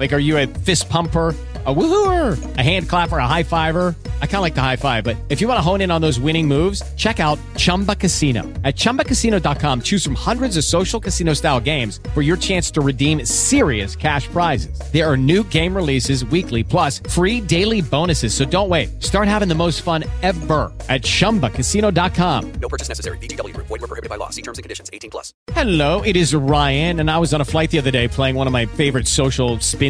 Like, are you a fist pumper? A woohooer, a hand clapper, a high fiver. I kind of like the high five, but if you want to hone in on those winning moves, check out Chumba Casino. At ChumbaCasino.com, choose from hundreds of social casino style games for your chance to redeem serious cash prizes. There are new game releases weekly, plus free daily bonuses. So don't wait. Start having the most fun ever at ChumbaCasino.com. No purchase necessary. Group. Void were prohibited by law. See terms and conditions. 18 plus. Hello, it is Ryan, and I was on a flight the other day playing one of my favorite social spin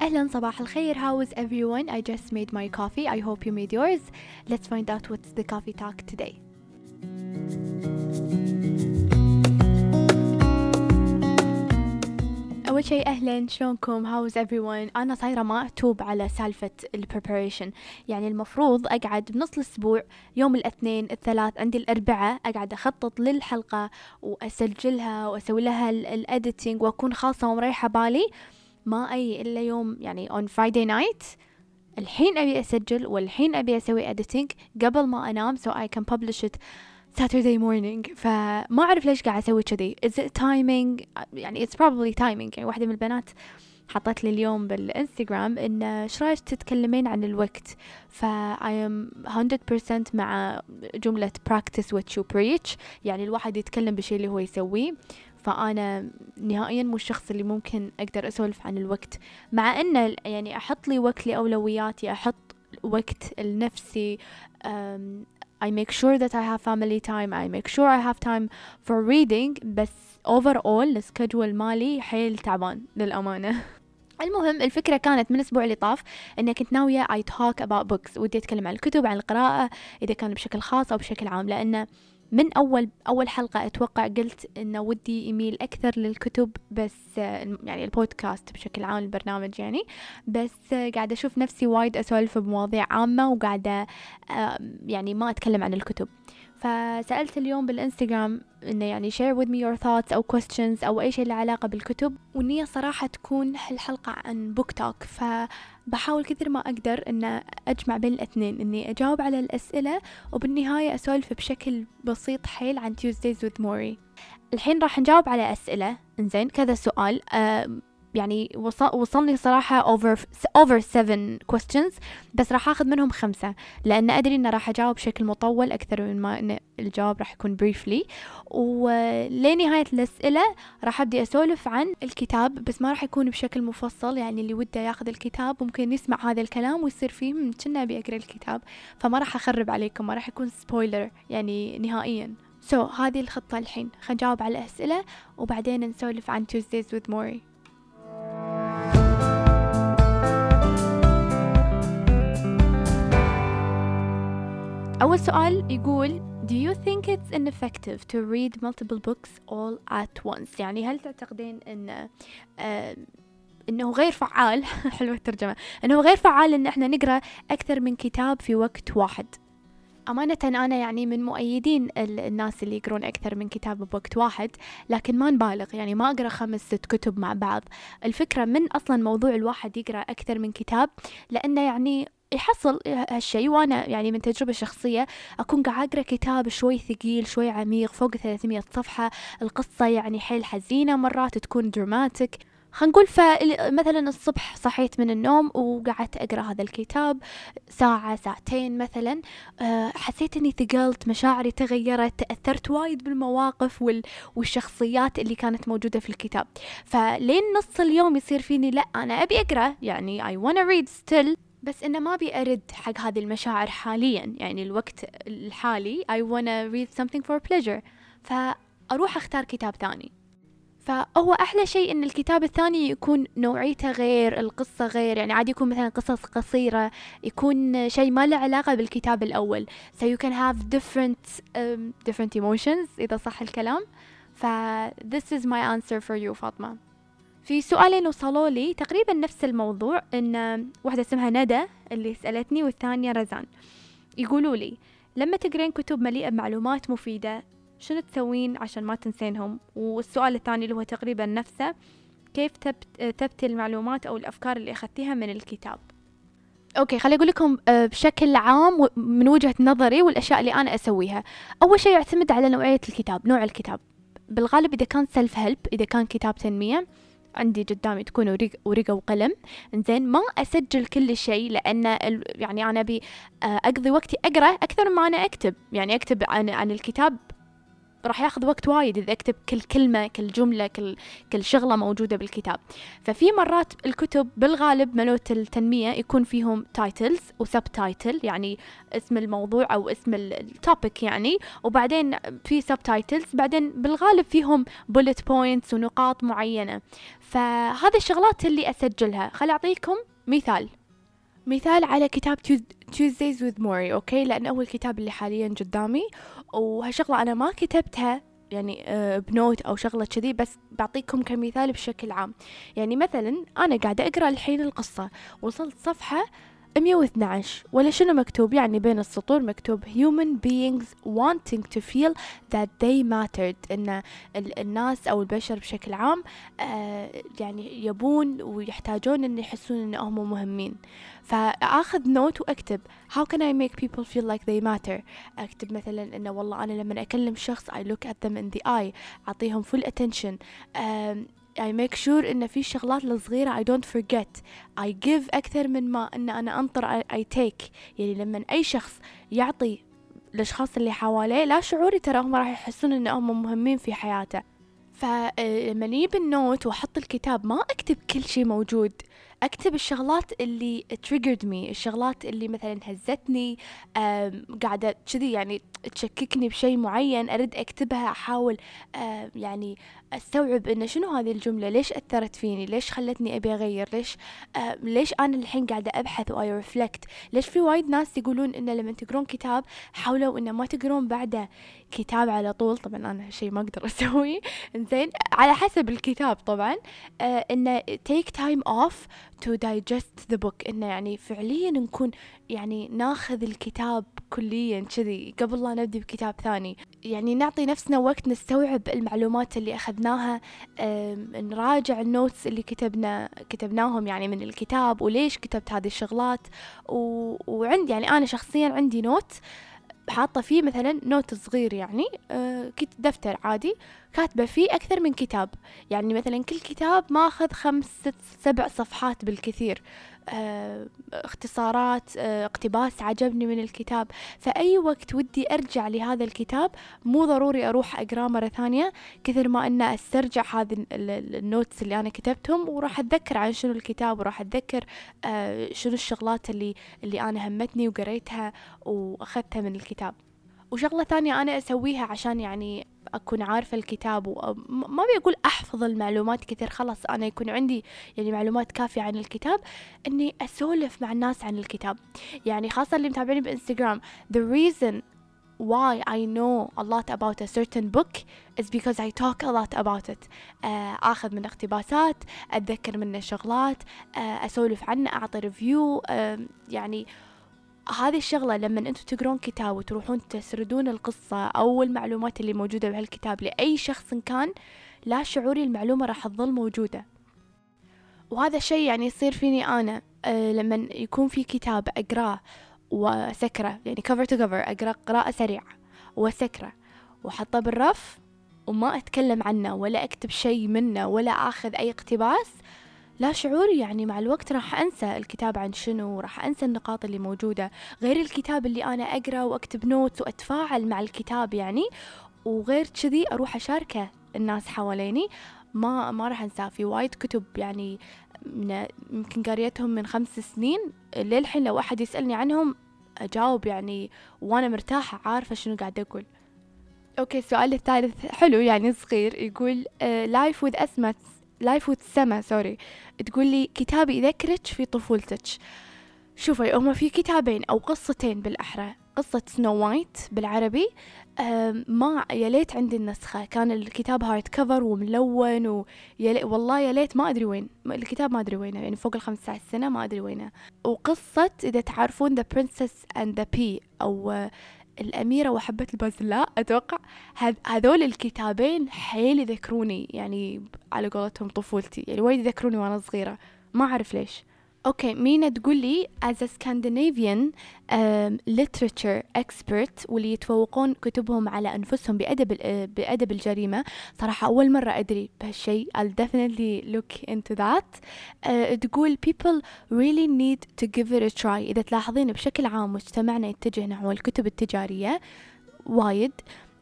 أهلا صباح الخير. How is everyone? I just made my coffee. I hope you made yours. Let's find out what's the coffee talk today. أول شيء أهلا. شلونكم؟ How is everyone? أنا صايرة ما أتوب على سالفة ال preparation. يعني المفروض أقعد بنص الأسبوع يوم الاثنين الثلاث عندي الأربعاء أقعد أخطط للحلقة وأسجلها وأسوي لها الأديتنج وأكون خالصة ومريحة بالي. ما أي إلا يوم يعني on Friday night الحين أبي أسجل والحين أبي أسوي editing قبل ما أنام so I can publish it Saturday morning. فما أعرف ليش قاعد أسوي كذي. Is it timing يعني it's probably timing. يعني واحدة من البنات حطت لي اليوم بالإنستغرام إن إيش رأيك تتكلمين عن الوقت؟ ف I am 100% مع جملة practice what you preach. يعني الواحد يتكلم بالشيء اللي هو يسويه. فأنا نهائيا مو الشخص اللي ممكن أقدر أسولف عن الوقت. مع أنه يعني أحط لي وقت لأولوياتي أحط وقت لنفسي I make sure that I have family time I make sure I have time for reading بس overall السكجول مالي حيل تعبان للأمانة. المهم الفكرة كانت من الأسبوع اللي طاف إني كنت ناوية I talk about books. ودي أتكلم عن الكتب عن القراءة إذا كان بشكل خاص أو بشكل عام لأنه من أول أول حلقة أتوقع قلت إنه ودي يميل أكثر للكتب بس يعني البودكاست بشكل عام البرنامج يعني. بس قاعدة أشوف نفسي وايد أسولف بمواضيع عامة وقاعدة يعني ما أتكلم عن الكتب. فسألت اليوم بالإنستغرام إنه يعني share with me your thoughts أو questions أو أي شيء له علاقة بالكتب والنية صراحة تكون الحلقة عن book talk. فبحاول كثر ما أقدر إن أجمع بين الاثنين إني أجاوب على الأسئلة وبالنهاية أسولف بشكل بسيط حيل عن Tuesdays with Maury. الحين راح نجاوب على أسئلة. إنزين كذا سؤال. أه يعني وصل وصلني صراحة over over seven questions بس راح آخذ منهم خمسة لأن أدري إنه راح أجاوب بشكل مطول أكثر من ما إن الجواب راح يكون briefly. ولنهاية الأسئلة راح أبدي أسولف عن الكتاب بس ما راح يكون بشكل مفصل يعني اللي وده ياخذ الكتاب ممكن يسمع هذا الكلام ويصير فيه كنا أبي أقرأ الكتاب. فما راح أخرب عليكم ما راح يكون spoiler يعني نهائيا. so so, هذه الخطة الحين. خلينا نجاوب على الأسئلة وبعدين نسولف عن Tuesdays with Maury. أول سؤال يقول Do you think it's ineffective to read multiple books all at once? يعني هل تعتقدين أن آه إنه غير فعال؟ حلوة الترجمة. إنه غير فعال إن إحنا نقرأ أكثر من كتاب في وقت واحد. أمانة أنا يعني من مؤيدين الناس اللي يقرون أكثر من كتاب بوقت واحد لكن ما نبالغ يعني ما أقرأ خمس ست كتب مع بعض. الفكرة من أصلا موضوع الواحد يقرأ أكثر من كتاب لأنه يعني يحصل هالشيء وأنا يعني من تجربة شخصية أكون قاعد أقرأ كتاب شوي ثقيل شوي عميق فوق 300 صفحة. القصة يعني حيل حزينة مرات تكون دراماتيك خلينا نقول فمثلا الصبح صحيت من النوم وقعدت أقرأ هذا الكتاب ساعة ساعتين مثلا حسيت أني ثقلت مشاعري تغيرت تأثرت وايد بالمواقف وال... والشخصيات اللي كانت موجودة في الكتاب. فلين نص اليوم يصير فيني لا أنا أبي أقرأ يعني I wanna read still بس إنه ما أبي أرد حق هذه المشاعر حاليا. يعني الوقت الحالي I wanna read something for pleasure. فأروح أختار كتاب ثاني. فهو أحلى شيء إن الكتاب الثاني يكون نوعيته غير القصة غير يعني عادي يكون مثلا قصص قصيرة يكون شيء ما له علاقة بالكتاب الأول. So you can have different um, different emotions إذا صح الكلام. ف this is my answer for you فاطمة. في سؤالين وصلوا لي تقريبا نفس الموضوع إن واحدة اسمها ندى اللي سألتني والثانية رزان. يقولوا لي لما تقرين كتب مليئة بمعلومات مفيدة شنو تسوين عشان ما تنسينهم؟ والسؤال الثاني اللي هو تقريبا نفسه كيف ثبتي المعلومات أو الأفكار اللي أخذتيها من الكتاب؟ okay خليني أقول لكم آه، بشكل عام من وجهة نظري والأشياء اللي أنا أسويها. أول شيء يعتمد على نوعية الكتاب نوع الكتاب. بالغالب إذا كان self help إذا كان كتاب تنمية عندي قدامي تكون ورقة وقلم. زين ما أسجل كل شيء لأن يعني أنا أبي آه، أقضي وقتي أقرأ أكثر ما أنا أكتب. يعني أكتب عن الكتاب راح ياخذ وقت وايد إذا أكتب كل كلمة كل جملة كل كل شغلة موجودة بالكتاب. ففي مرات الكتب بالغالب مالوت التنمية يكون فيهم titles و sub title يعني اسم الموضوع أو اسم ال topic يعني. وبعدين في sub titles بعدين بالغالب فيهم bullet points ونقاط معينة. فهذه الشغلات اللي أسجلها. خل أعطيكم مثال. مثال على كتاب Tuesdays with Morrie okay؟ لأن أول كتاب اللي حاليا قدامي. وهالشغلة أنا ما كتبتها يعني آه، بنوت أو شغلة كذي بس بعطيكم كمثال بشكل عام. يعني مثلا أنا قاعدة أقرأ الحين القصة وصلت صفحة 112 ولا شنو مكتوب؟ يعني بين السطور مكتوب human beings wanting to feel that they mattered. إن الناس أو البشر بشكل عام آه يعني يبون ويحتاجون إن يحسون انهم مهمين. فأخذ نوت وأكتب. How can I make people feel like they matter? أكتب مثلا إنه والله أنا لما أكلم شخص I look at them in the eye. أعطيهم full attention. آه I make sure إن في شغلات الصغيرة I don't forget. I give أكثر من ما إن أنا أنطر I take. يعني لما أي شخص يعطي الأشخاص اللي حواليه لا شعوري ترى هم راح يحسون إنهم مهمين في حياته. فلما نجيب النوت وأحط الكتاب ما أكتب كل شيء موجود. أكتب الشغلات اللي triggered me الشغلات اللي مثلا هزتني قاعدة كذي يعني تشككني بشيء معين ارد أكتبها أحاول يعني أستوعب إنه شنو هذه الجملة؟ ليش أثرت فيني؟ ليش خلتني أبي أغير؟ ليش ليش أنا الحين قاعدة أبحث و I reflect ليش في وايد ناس يقولون انه لما تقرون كتاب حاولوا إنه ما تقرون بعده كتاب على طول؟ طبعا أنا شيء ما أقدر أسويه. زين على حسب الكتاب طبعا آه إنه take time off to digest the book. إنه يعني فعليا نكون يعني ناخذ الكتاب كليا كذي. قبل لا نبدي بكتاب ثاني. يعني نعطي نفسنا وقت نستوعب المعلومات اللي أخذناها نراجع ال notes اللي كتبنا كتبناهم يعني من الكتاب وليش كتبت هذه الشغلات. و... وعندي يعني أنا شخصيا عندي note حاطة فيه مثلا note صغير يعني آه دفتر عادي كاتبة فيه أكثر من كتاب. يعني مثلا كل كتاب ماخذ خمس ست سبع صفحات بالكثير. اختصارات آه اقتباس عجبني من الكتاب. فأي وقت ودي أرجع لهذا الكتاب مو ضروري أروح أقرأه مرة ثانية كثر ما أن أسترجع هذه ال notes اللي أنا كتبتهم وراح أتذكر عن شنو الكتاب وراح أتذكر آه شنو الشغلات اللي اللي أنا همتني وقريتها وأخذتها من الكتاب. وشغلة ثانية أنا أسويها عشان يعني أكون عارفة الكتاب وما أبي أقول أحفظ المعلومات كثير خلاص أنا يكون عندي يعني معلومات كافية عن الكتاب إني أسولف مع الناس عن الكتاب. يعني خاصة اللي متابعيني بإنستغرام the reason why I know a lot about a certain book is because I talk a lot about it. uh, آخذ من اقتباسات أتذكر منه شغلات uh, أسولف عنه أعطي ريفيو يعني هذه الشغلة لما أنتم تقرون كتاب وتروحون تسردون القصة أو المعلومات اللي موجودة بهالكتاب لأي شخص كان لا شعوري المعلومة راح تظل موجودة. وهذا الشيء يعني يصير فيني أنا أه لما يكون في كتاب أقراه وأسكره يعني cover to cover أقرأ قراءة سريعة وأسكره وأحطه بالرف وما أتكلم عنه ولا أكتب شيء منه ولا أخذ أي اقتباس لا شعوري يعني مع الوقت راح أنسى الكتاب عن شنو راح أنسى النقاط اللي موجودة غير الكتاب اللي أنا أقرأ وأكتب نوتس وأتفاعل مع الكتاب يعني وغير كذي أروح أشاركه الناس حواليني. ما ما راح أنساه في وايد كتب يعني يمكن قريتهم من خمس سنين للحين لو أحد يسألني عنهم أجاوب يعني وأنا مرتاحة عارفة شنو قاعدة أقول. okay السؤال الثالث حلو يعني صغير يقول life with أسمت life with سما sorry تقول لي كتاب يذكرك في طفولتك. شوفي هما في كتابين أو قصتين بالأحرى. قصة سنو وايت بالعربي ما يا ليت عندي النسخة. كان الكتاب hard cover وملون ويا والله يا ليت ما أدري وين. الكتاب ما أدري وينه يعني فوق الخمسة عشر سنة ما أدري وينه. وقصة إذا تعرفون The Princess and the Pea أو آه، الأميرة وحبة البازلاء أتوقع هذ- هذول الكتابين حيل يذكروني يعني على قولتهم طفولتي يعني وايد يذكروني وأنا صغيرة ما أعرف ليش. أوكي مينا تقول لي Scandinavian um, literature expert واللي يتفوقون كتبهم على أنفسهم بأدب آه، بأدب الجريمة صراحة أول مرة أدري بهالشيء. I'll definitely look into that. uh, تقول people really need to give it a try. إذا تلاحظين بشكل عام مجتمعنا يتجه نحو الكتب التجارية وايد.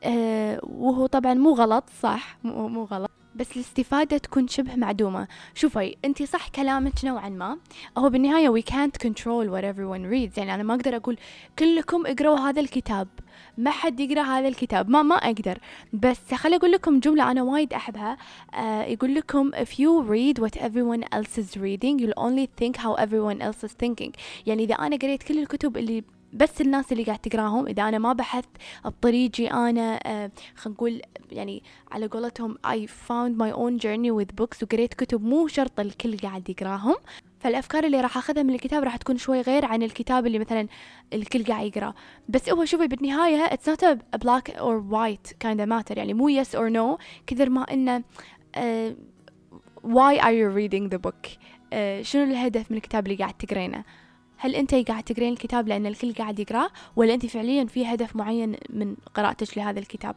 آه وهو طبعا مو غلط صح؟ مو, مو غلط. بس الاستفادة تكون شبه معدومة. شوفي انتي صح كلامك نوعا ما. هو بالنهاية we can't control what everyone reads. يعني أنا ما أقدر أقول كلكم اقروا هذا الكتاب. ما حد يقرأ هذا الكتاب. ما ما أقدر. بس خلي أقول لكم جملة أنا وايد أحبها. آه يقول لكم if you read what everyone else is reading you'll only think how everyone else is thinking. يعني إذا أنا قريت كل الكتب اللي بس الناس اللي قاعد تقراهم إذا أنا ما بحثت بطريقي أنا آه خلينا نقول يعني على قولتهم I found my own journey with books وقريت كتب مو شرط الكل قاعد يقراهم. فالأفكار اللي راح أخذها من الكتاب راح تكون شوي غير عن الكتاب اللي مثلا الكل قاعد يقراه بس هو شوفي بالنهاية it's not a black or white kind of matter يعني مو yes or no كثر ما إنه uh, why are you reading the book uh, شنو الهدف من الكتاب اللي قاعد تقرينه؟ هل أنت قاعد تقرين الكتاب لأن الكل قاعد يقرأه ولا أنت فعليا في هدف معين من قراءتك لهذا الكتاب؟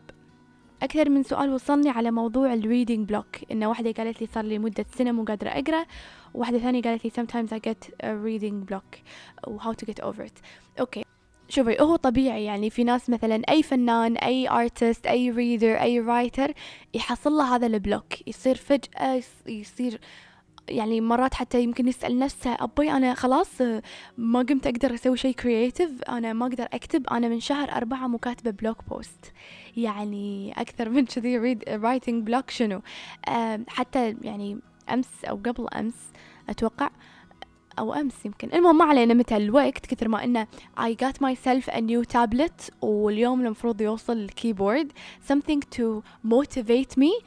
أكثر من سؤال وصلني على موضوع ال reading block إن واحدة قالت لي صار لي مدة سنة مو قادرة أقرأ وواحدة ثانية قالت لي sometimes I get a reading block how to get over it. okay. شوفي هو طبيعي يعني في ناس مثلا أي فنان أي artist أي reader أي writer يحصل له هذا ال block يصير فجأة يص- يصير يعني مرات حتى يمكن يسأل نفسه أبوي أنا خلاص ما قمت أقدر أسوي شيء creative أنا ما أقدر أكتب أنا من شهر أربعة مو كاتبة blog post يعني أكثر من كذي read writing block شنو؟ حتى يعني أمس أو قبل أمس أتوقع أو أمس يمكن. المهم ما علينا متى الوقت كثر ما إنه I got myself a new tablet واليوم المفروض يوصل ال keyboard something to motivate me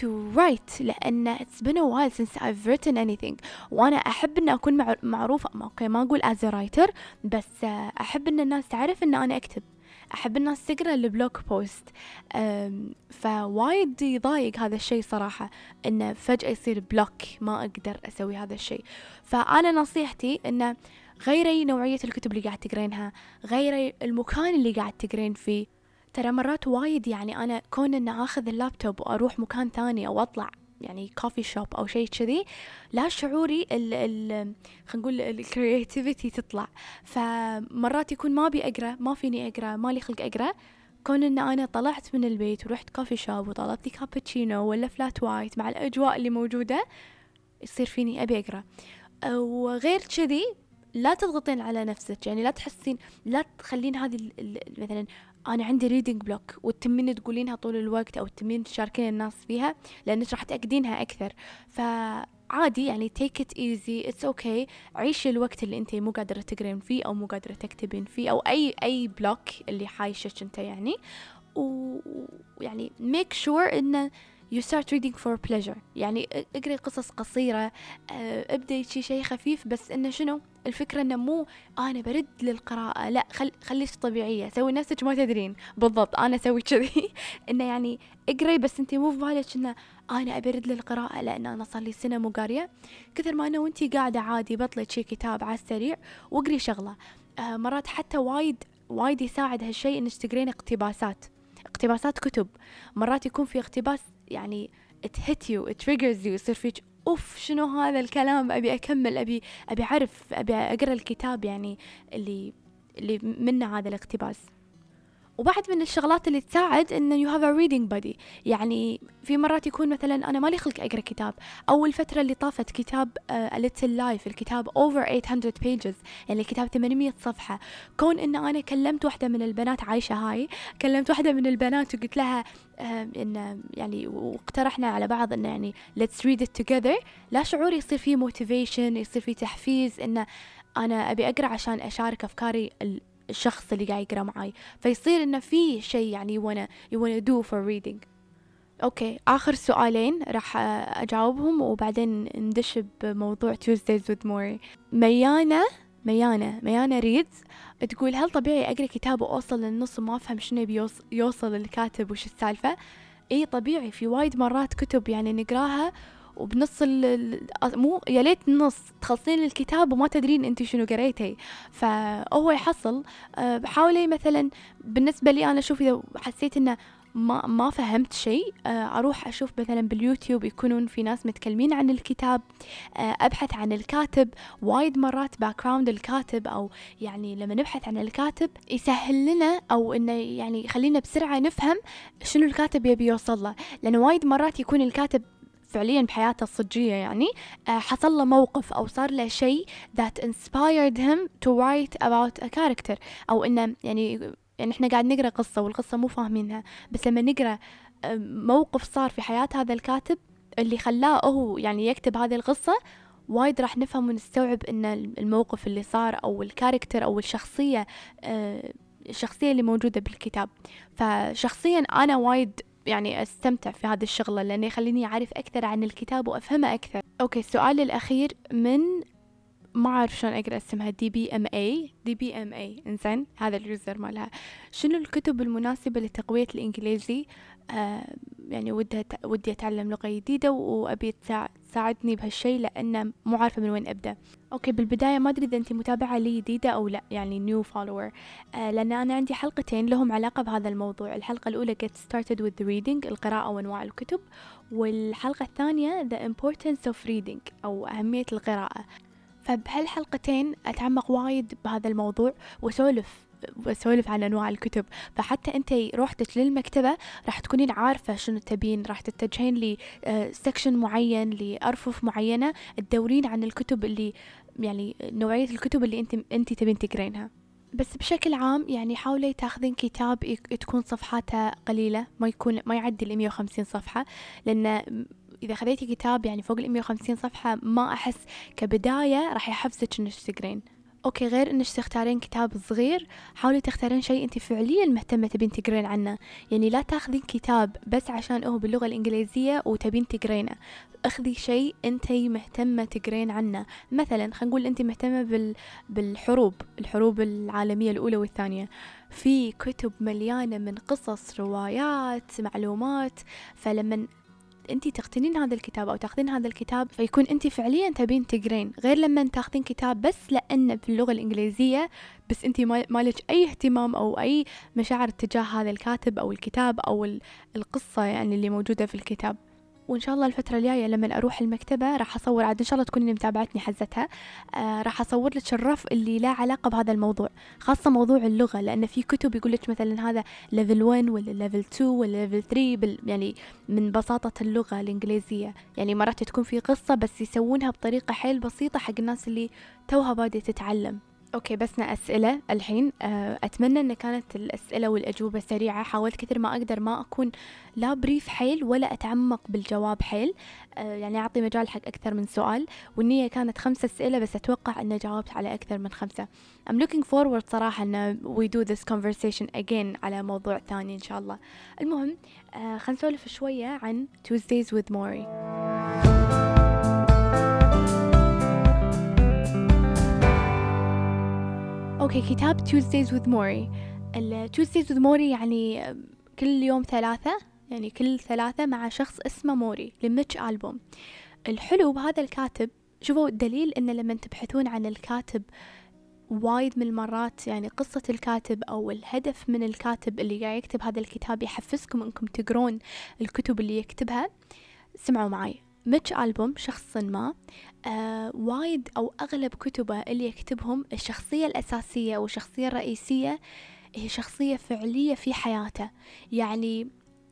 to write لأن it's been a while since I've written anything. وأنا أحب إن أكون مع- معروفة. okay ما أقول as a writer بس آه، أحب إن الناس تعرف إن أنا أكتب. أحب الناس تقرأ ال blog post فوايد يضايق هذا الشيء صراحة إنه فجأة يصير block ما أقدر أسوي هذا الشيء. فأنا نصيحتي إنه غيري نوعية الكتب اللي قاعد تقرينها غيري المكان اللي قاعد تقرين فيه ترى مرات وايد يعني أنا كون إن آخذ اللابتوب وأروح مكان ثاني أو أطلع يعني coffee shop أو شيء كذي لا شعوري ال ال خلينا نقول ال creativity تطلع. فمرات يكون ما أبي أقرأ ما فيني أقرأ ما لي خلق أقرأ كون إن أنا طلعت من البيت ورحت coffee shop وطلبت لي كابتشينو ولا flat white مع الأجواء اللي موجودة يصير فيني أبي أقرأ. وغير كذي لا تضغطين على نفسك يعني لا تحسين لا تخلين هذه مثلا أنا عندي reading block وتمين تقولينها طول الوقت أو تمين تشاركين الناس فيها لأنك راح تأكدينها أكثر. فعادي يعني take it easy it's okay. عيشي الوقت اللي أنت مو قادرة تقرين فيه أو مو قادرة تكتبين فيه أو أي أي block اللي حايشك أنت يعني. ويعني make sure إن you start reading for pleasure. يعني اقري قصص قصيرة آه، ابدي شي شيء خفيف بس انه شنو؟ الفكرة إنه مو أنا برد للقراءة لا خل خليك طبيعية سوي نفسك ما تدرين. بالضبط أنا أسوي كذي. إنه يعني اقري بس انت مو في بالك إنه أنا ابي ارد للقراءة لأن أنا صار لي سنة مو قارية. كثر ما انه وانتي قاعدة عادي بطلت شي كتاب على السريع واقري شغلة. آه مرات حتى وايد وايد يساعد هالشيء إنك تقرين اقتباسات. اقتباسات كتب. مرات يكون في اقتباس يعني it hit you it triggers you يصير فيك أوف شنو هذا الكلام؟ أبي أكمل أبي أبي أعرف أبي أقرأ الكتاب يعني اللي اللي منه هذا الاقتباس. وبعد من الشغلات اللي تساعد ان you have a reading buddy. يعني في مرات يكون مثلا أنا مالي خلق أقرأ كتاب. أو الفترة اللي طافت كتاب a little life الكتاب over 800 pages يعني الكتاب 800 صفحة. كون إن أنا كلمت واحدة من البنات عايشة هاي كلمت واحدة من البنات وقلت لها آه، إن يعني واقترحنا على بعض انه يعني let's read it together لا شعور يصير فيه motivation يصير فيه تحفيز انه أنا أبي أقرأ عشان أشارك أفكاري الشخص اللي قاعد يقرأ معاي. فيصير إنه في شيء يعني وأنا wanna do for reading. أوكي آخر سؤالين راح أجاوبهم وبعدين ندش بموضوع Tuesdays with Mori ميانة ميانة ميانة ريدز تقول هل طبيعي أقرأ كتاب وأوصل للنص وما أفهم شنو بيوصل يوصل الكاتب وش السالفة؟ إي طبيعي. في وايد مرات كتب يعني نقراها وبنص ال مو يا ليت نص تخلصين الكتاب وما تدرين انت شنو قريتي. فهو يحصل أه حاولي مثلا بالنسبة لي أنا أشوف إذا حسيت إنه ما ما فهمت شيء أروح أشوف مثلا باليوتيوب يكونون في ناس متكلمين عن الكتاب أبحث عن الكاتب. وايد مرات باك الكاتب أو يعني لما نبحث عن الكاتب يسهل لنا أو إنه يعني يخلينا بسرعة نفهم شنو الكاتب يبي يوصل له. لأنه وايد مرات يكون الكاتب فعليا بحياته الصجية يعني حصل له موقف أو صار له شيء that inspired him to write about a character. أو إنه يعني يعني إحنا قاعد نقرأ قصة والقصة مو فاهمينها بس لما نقرأ موقف صار في حياة هذا الكاتب اللي خلاه هو يعني يكتب هذه القصة وايد راح نفهم ونستوعب إن الموقف اللي صار أو ال character أو الشخصية الشخصية اللي موجودة بالكتاب. فشخصيا أنا وايد يعني أستمتع في هذه الشغلة لأنه يخليني أعرف أكثر عن الكتاب وأفهمه أكثر. okay السؤال الأخير من ما أعرف شلون أقرأ اسمها؟ دي بي ام اي دي بي ام اي إنزين هذا ال user مالها. شنو الكتب المناسبة لتقوية الإنجليزي؟ آه يعني ودها ودي أتعلم لغة جديدة وأبي تساعدني بهالشيء لأنه مو عارفة من وين أبدأ. okay بالبداية ما أدري إذا انت متابعة لي جديدة أو لأ يعني new follower آه لأن أنا عندي حلقتين لهم علاقة بهذا الموضوع. الحلقة الأولى get started with the reading القراءة وأنواع الكتب. والحلقة الثانية the importance of reading أو أهمية القراءة. فبهالحلقتين أتعمق وايد بهذا الموضوع وأسولف وأسولف عن أنواع الكتب. فحتى أنت روحتك للمكتبة راح تكونين عارفة شنو تبين راح تتجهين لسكشن معين لأرفف معينة تدورين عن الكتب اللي يعني نوعية الكتب اللي أنت أنت تبين تقرينها. بس بشكل عام يعني حاولي تاخذين كتاب تكون صفحاته قليلة ما يكون ما يعدي ال 150 صفحة. لأن إذا خذيتي كتاب يعني فوق ال 150 صفحة ما أحس كبداية راح يحفزك إنك تقرين. أوكي غير إنك تختارين كتاب صغير حاولي تختارين شيء أنت فعليا مهتمة تبين تقرين عنه. يعني لا تاخذين كتاب بس عشان هو باللغة الإنجليزية وتبين تقرينه. اخذي شيء أنت مهتمة تقرين عنه. مثلا خلينا نقول أنت مهتمة بال... بالحروب الحروب العالمية الأولى والثانية. في كتب مليانة من قصص روايات معلومات. فلما انت تقتنين هذا الكتاب أو تاخذين هذا الكتاب فيكون انت فعليا تبين تقرين. غير لما تاخذين كتاب بس لأنه في اللغة الإنجليزية بس انت مالك أي اهتمام أو أي مشاعر تجاه هذا الكاتب أو الكتاب أو القصة يعني اللي موجودة في الكتاب. وإن شاء الله الفترة الجاية لما أروح المكتبة راح أصور عاد إن شاء الله تكونين متابعتني حزتها. آه راح أصور لك الرف اللي لا علاقة بهذا الموضوع خاصة موضوع اللغة لأن في كتب يقول لك مثلا هذا level 1 ولا level 2 ولا level 3 بال يعني من بساطة اللغة الإنجليزية. يعني مرات تكون في قصة بس يسوونها بطريقة حيل بسيطة حق الناس اللي توها بادية تتعلم. okay بسنا أسئلة الحين. أتمنى إن كانت الأسئلة والأجوبة سريعة. حاولت كثر ما أقدر ما أكون لا brief حيل ولا أتعمق بالجواب حيل. يعني أعطي مجال حق أكثر من سؤال. والنية كانت خمسة أسئلة بس أتوقع إني جاوبت على أكثر من خمسة. I'm looking forward صراحة إن we do this conversation again على موضوع ثاني إن شاء الله. المهم خلينا نسولف شوية عن Tuesdays with Maury. أوكي كتاب Tuesdays with Maury. ال with Maury يعني كل يوم ثلاثة يعني كل ثلاثة مع شخص اسمه موري لمتش ألبوم. الحلو بهذا الكاتب شوفوا الدليل إن لما تبحثون عن الكاتب وايد من المرات يعني قصة الكاتب أو الهدف من الكاتب اللي قاعد يكتب هذا الكتاب يحفزكم أنكم تقرون الكتب اللي يكتبها. سمعوا معي ميتش ألبوم شخص ما. آه وايد أو أغلب كتبه اللي يكتبهم الشخصية الأساسية أو الشخصية الرئيسية هي شخصية فعلية في حياته. يعني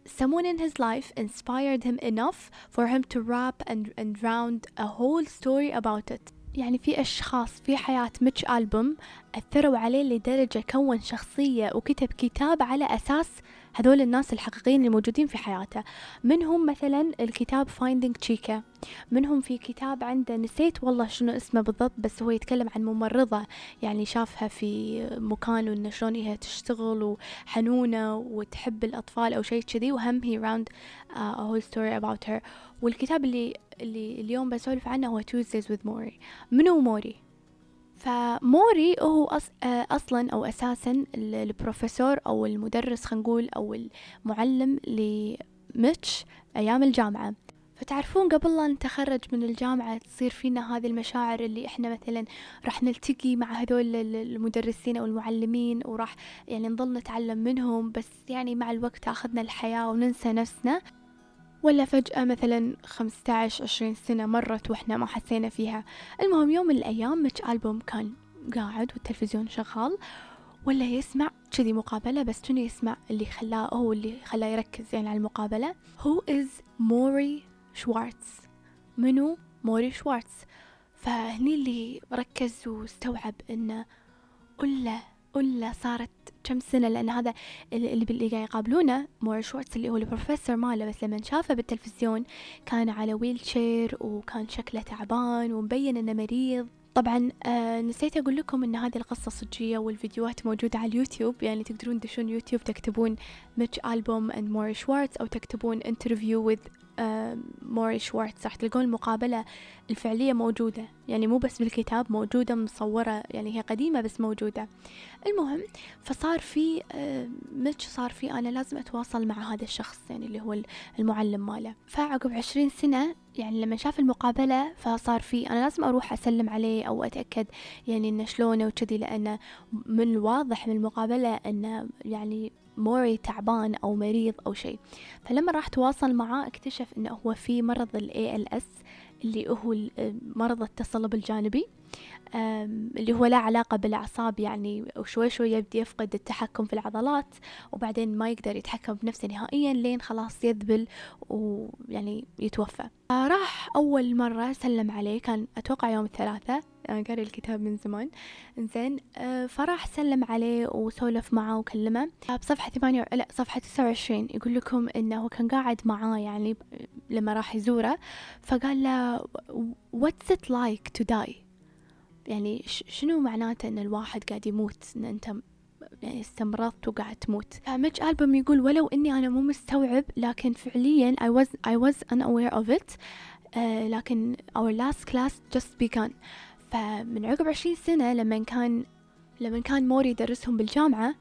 someone in his life inspired him enough for him to wrap and, and round a whole story about it. يعني في أشخاص في حياة ميتش ألبوم أثروا عليه لدرجة كون شخصية وكتب كتاب على أساس هذول الناس الحقيقيين اللي موجودين في حياته. منهم مثلا الكتاب Finding تشيكا منهم في كتاب عنده نسيت والله شنو اسمه بالضبط بس هو يتكلم عن ممرضة يعني شافها في مكان وإن شلون هي تشتغل وحنونة وتحب الأطفال أو شيء كذي وهم round uh, a whole story about her. والكتاب اللي اللي اليوم بسولف عنه هو Tuesdays with Mori منو موري؟ فموري هو أص... أصلا أو أساسا البروفيسور أو المدرس خلينا نقول أو المعلم لميتش أيام الجامعة. فتعرفون قبل لا نتخرج من الجامعة تصير فينا هذه المشاعر اللي إحنا مثلا راح نلتقي مع هذول المدرسين أو المعلمين وراح يعني نظل نتعلم منهم بس يعني مع الوقت تاخذنا الحياة وننسى نفسنا. ولا فجأة مثلا 15 20 سنة مرت وإحنا ما حسينا فيها. المهم يوم من الأيام متش ألبوم كان قاعد والتلفزيون شغال ولا يسمع كذي مقابلة بس شنو يسمع؟ اللي خلاه هو اللي خلاه يركز يعني على المقابلة. هو از موري شوارتز منو موري شوارتز؟ فهني اللي ركز واستوعب إنه قله قله صارت كم سنة؟ لأن هذا اللي اللي قاعد يقابلونه موري شوارتز اللي هو البروفيسور ماله. بس لما شافه بالتلفزيون كان على wheelchair وكان شكله تعبان ومبين إنه مريض. طبعا آه نسيت أقول لكم إن هذه القصة صجية والفيديوهات موجودة على اليوتيوب. يعني تقدرون تدشون يوتيوب تكتبون ميتش ألبوم and موري شوارتز أو تكتبون interview آه موري شوارتز راح تلقون المقابلة الفعلية موجودة. يعني مو بس بالكتاب موجودة مصورة يعني هي قديمة بس موجودة. المهم فصار في ميتش صار في أنا لازم أتواصل مع هذا الشخص يعني اللي هو المعلم ماله. فعقب عشرين سنة يعني لما شاف المقابلة فصار في أنا لازم أروح أسلم عليه أو أتأكد يعني إنه شلونه وكذي لأنه من الواضح من المقابلة إنه يعني موري تعبان أو مريض أو شيء. فلما راح تواصل معاه اكتشف إنه هو في مرض ال ALS اللي هو مرض التصلب الجانبي اللي هو لا علاقة بالأعصاب يعني وشوي شوي يبدي يفقد التحكم في العضلات وبعدين ما يقدر يتحكم بنفسه نهائيا لين خلاص يذبل ويعني يتوفى. راح أول مرة سلم عليه كان أتوقع يوم الثلاثاء. قاري الكتاب من زمان. إنزين فراح سلم عليه وسولف معه وكلمه. بصفحة ثمانية لا صفحة تسعة وعشرين يقول لكم إنه كان قاعد معاه يعني لما راح يزوره فقال له what's it like to die? يعني شنو معناته إن الواحد قاعد يموت؟ إن أنت يعني استمرضت وقاعد تموت. فميتش ألبوم يقول ولو إني أنا مو مستوعب لكن فعليا I was I was unaware of it. uh, لكن our last class just begun. فمن عقب عشرين سنة لما كان لما كان موري يدرسهم بالجامعة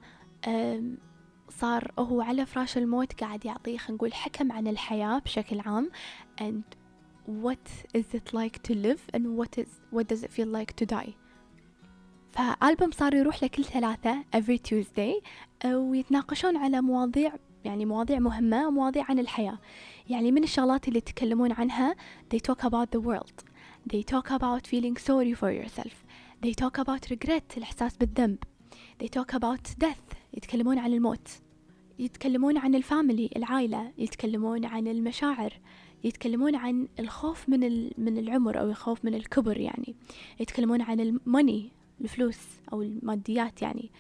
صار هو على فراش الموت قاعد يعطيه خلينا نقول حكم عن الحياة بشكل عام. And what is it like to live and what is what does it feel like to die? فألبوم صار يروح لكل ثلاثة every Tuesday ويتناقشون على مواضيع يعني مواضيع مهمة ومواضيع عن الحياة. يعني من الشغلات اللي يتكلمون عنها they talk about the world. They talk about feeling sorry for yourself. They talk about regret الإحساس بالذنب. They talk about death. يتكلمون عن الموت. يتكلمون عن الفاميلي العائلة. يتكلمون عن المشاعر. يتكلمون عن الخوف من من العمر أو الخوف من الكبر يعني. يتكلمون عن الماني الفلوس أو الماديات يعني.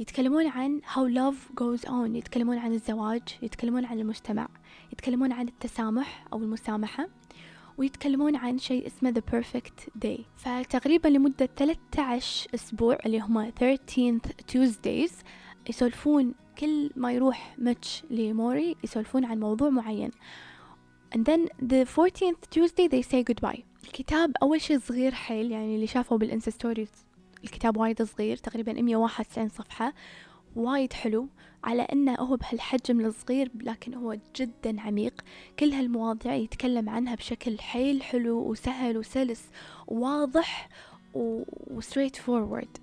يتكلمون عن how love goes on. يتكلمون عن الزواج. يتكلمون عن المجتمع. يتكلمون عن التسامح أو المسامحة. ويتكلمون عن شيء اسمه the perfect day. فتقريبا لمدة 13 أسبوع اللي هم 13th Tuesdays يسولفون كل ما يروح ميتش لموري يسولفون عن موضوع معين. And then the 14th Tuesday they say goodbye. الكتاب أول شيء صغير حيل يعني اللي شافه بال Insta stories الكتاب وايد صغير تقريبا 191 صفحة. وايد حلو على إنه هو بهالحجم الصغير لكن هو جدا عميق. كل هالمواضيع يتكلم عنها بشكل حيل حلو وسهل وسلس وواضح وستريت فورورد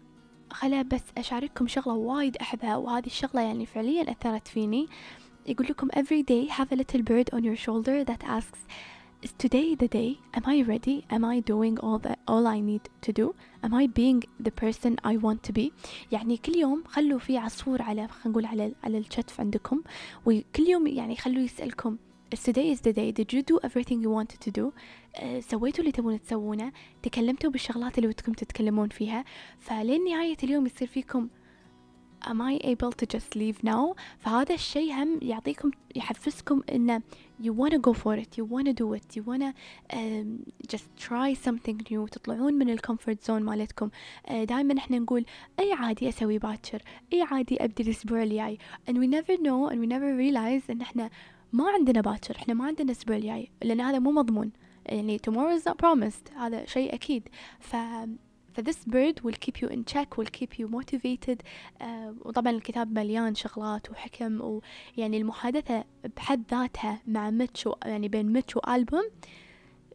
خلا بس أشارككم شغلة وايد أحبها وهذه الشغلة يعني فعليا أثرت فيني. يقول لكم every day have a little bird on your shoulder that asks is today the day? Am I ready? Am I doing all that all I need to do? Am I being the person I want to be? يعني كل يوم خلوا في عصفور على خلينا نقول على على الشتف عندكم. وكل يوم يعني خلوا يسألكم is today is the day? Did you do everything you wanted to do? uh, سويتوا اللي تبون تسوونه؟ تكلمتوا بالشغلات اللي ودكم تتكلمون فيها? فلين نهاية اليوم يصير فيكم am I able to just leave now? فهذا الشيء هم يعطيكم يحفزكم إنه you wanna go for it you wanna do it you wanna um, just try something new تطلعون من ال comfort zone مالتكم. uh, دائما إحنا نقول أي عادي أسوي باكر أي عادي أبدي الأسبوع الجاي. And we never know and we never realize إن إحنا ما عندنا باكر إحنا ما عندنا الأسبوع الجاي لأن هذا مو مضمون. يعني tomorrow is not promised هذا شيء أكيد. ف ف this bird will keep you in check will keep you motivated. Uh, وطبعا الكتاب مليان شغلات وحكم ويعني المحادثة بحد ذاتها مع ميتش يعني بين ميتش وألبوم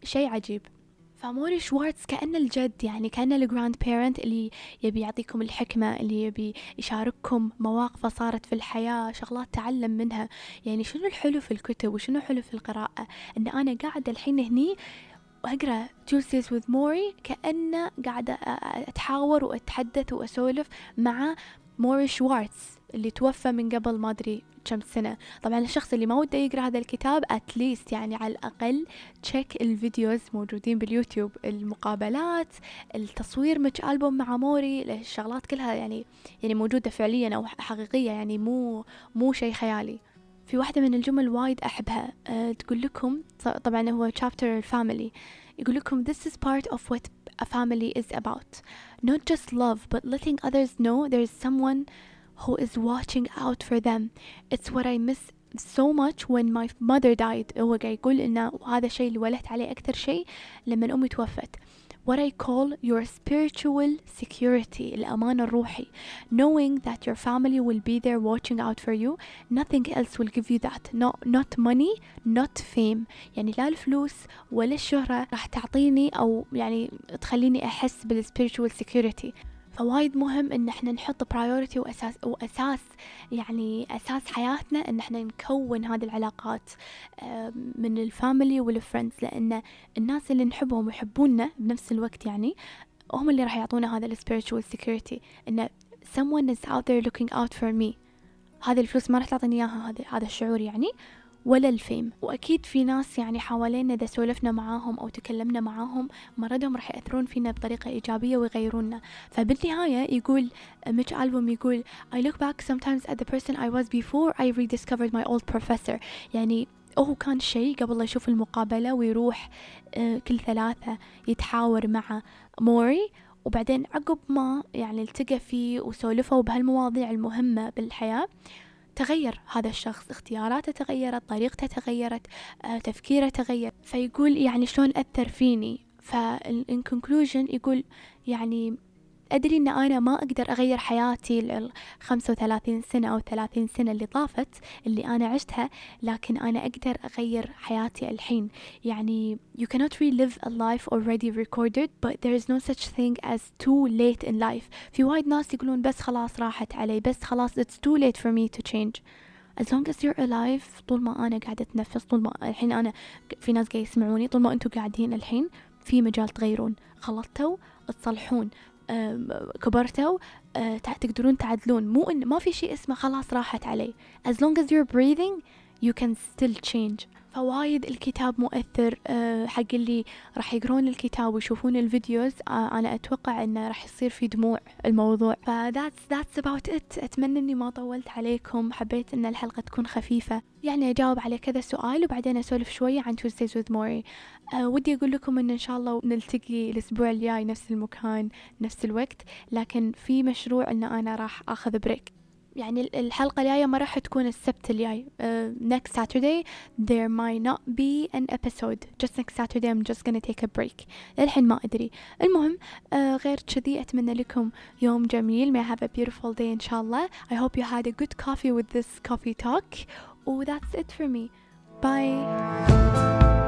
شيء عجيب. فموري شوارتز كأنه الجد يعني كأنه ال grandparent اللي يبي يعطيكم الحكمة اللي يبي يشارككم مواقفه صارت في الحياة شغلات تعلم منها. يعني شنو الحلو في الكتب وشنو حلو في القراءة؟ إن أنا قاعدة الحين هني وأقرأ Tuesdays with موري كأنه قاعدة أ- أ- أتحاور وأتحدث وأسولف مع موري شوارتز اللي توفى من قبل ما أدري كم سنة. طبعا الشخص اللي ما وده يقرأ هذا الكتاب at least يعني على الأقل تشيك ال videos موجودين باليوتيوب. المقابلات التصوير ميتش ألبوم مع موري الشغلات كلها يعني يعني موجودة فعليا أو حقيقية يعني مو مو شيء خيالي. في واحدة من الجمل وايد أحبها أه تقول لكم طبعا هو chapter الفاميلي يقول لكم this is part of what a family is about not just love but letting others know there is someone who is watching out for them it's what I miss so much when my mother died هو قاعد يقول إنه هذا الشيء اللي ولهت عليه أكثر شيء لما أمي توفت what I call your spiritual security الأمان الروحي knowing that your family will be there watching out for you nothing else will give you that not, not money not fame يعني لا الفلوس ولا الشهرة راح تعطيني أو يعني تخليني أحس بالspiritual security فوايد مهم إن إحنا نحط priority واساس وأساس يعني أساس حياتنا إن إحنا نكون هذه العلاقات من ال family وال friends لأن الناس اللي نحبهم ويحبونا بنفس الوقت يعني هم اللي راح يعطونا هذا ال spiritual security إن someone is out there looking out for me هذه الفلوس ما راح تعطيني إياها هذا هذا الشعور يعني. ولا ال fame. وأكيد في ناس يعني حوالينا إذا سولفنا معاهم أو تكلمنا معاهم مردهم راح يأثرون فينا بطريقة إيجابية ويغيرونا. فبالنهاية يقول ميتش ألبوم يقول I look back sometimes at the person I was before I rediscovered my old professor. يعني هو كان شيء قبل لا يشوف المقابلة ويروح آه، كل ثلاثة يتحاور مع موري. وبعدين عقب ما يعني التقى فيه وسولفوا بهالمواضيع المهمة بالحياة تغير هذا الشخص اختياراته تغيرت طريقته تغيرت آه، تفكيره تغير. فيقول يعني شلون أثر فيني؟ conclusion يقول يعني أدري أن أنا ما أقدر أغير حياتي ال 35 سنة أو 30 سنة اللي طافت اللي أنا عشتها لكن أنا أقدر أغير حياتي الحين. يعني you cannot relive a life already recorded but there is no such thing as too late in life. في وايد ناس يقولون بس خلاص راحت علي بس خلاص it's too late for me to change. As long as you're alive طول ما أنا قاعدة أتنفس طول ما الحين أنا في ناس قاعد يسمعوني طول ما أنتوا قاعدين الحين في مجال تغيرون. غلطتوا تصلحون. كبرتوا تع- تقدرون تعدلون. مو إن ما في شيء اسمه خلاص راحت علي. As long as you're breathing you can still change. فوايد الكتاب مؤثر أه، حق اللي راح يقرون الكتاب ويشوفون الفيديوز أه، أنا أتوقع إنه راح يصير في دموع الموضوع. ف that's that's about it. أتمنى إني ما طولت عليكم. حبيت إن الحلقة تكون خفيفة. يعني أجاوب على كذا سؤال وبعدين أسولف شوية عن Tuesdays with Maury. أه ودي أقول لكم إن إن شاء الله نلتقي الأسبوع الجاي نفس المكان نفس الوقت. لكن في مشروع إن أنا راح أخذ بريك يعني ال- الحلقة الجاية ما راح تكون السبت الجاي uh, next Saturday there might not be an episode just next Saturday I'm just gonna take a break للحين ما أدري المهم uh, غير كذي أتمنى لكم يوم جميل may have a beautiful day إن شاء الله I hope you had a good coffee with this coffee talk و that's it for me bye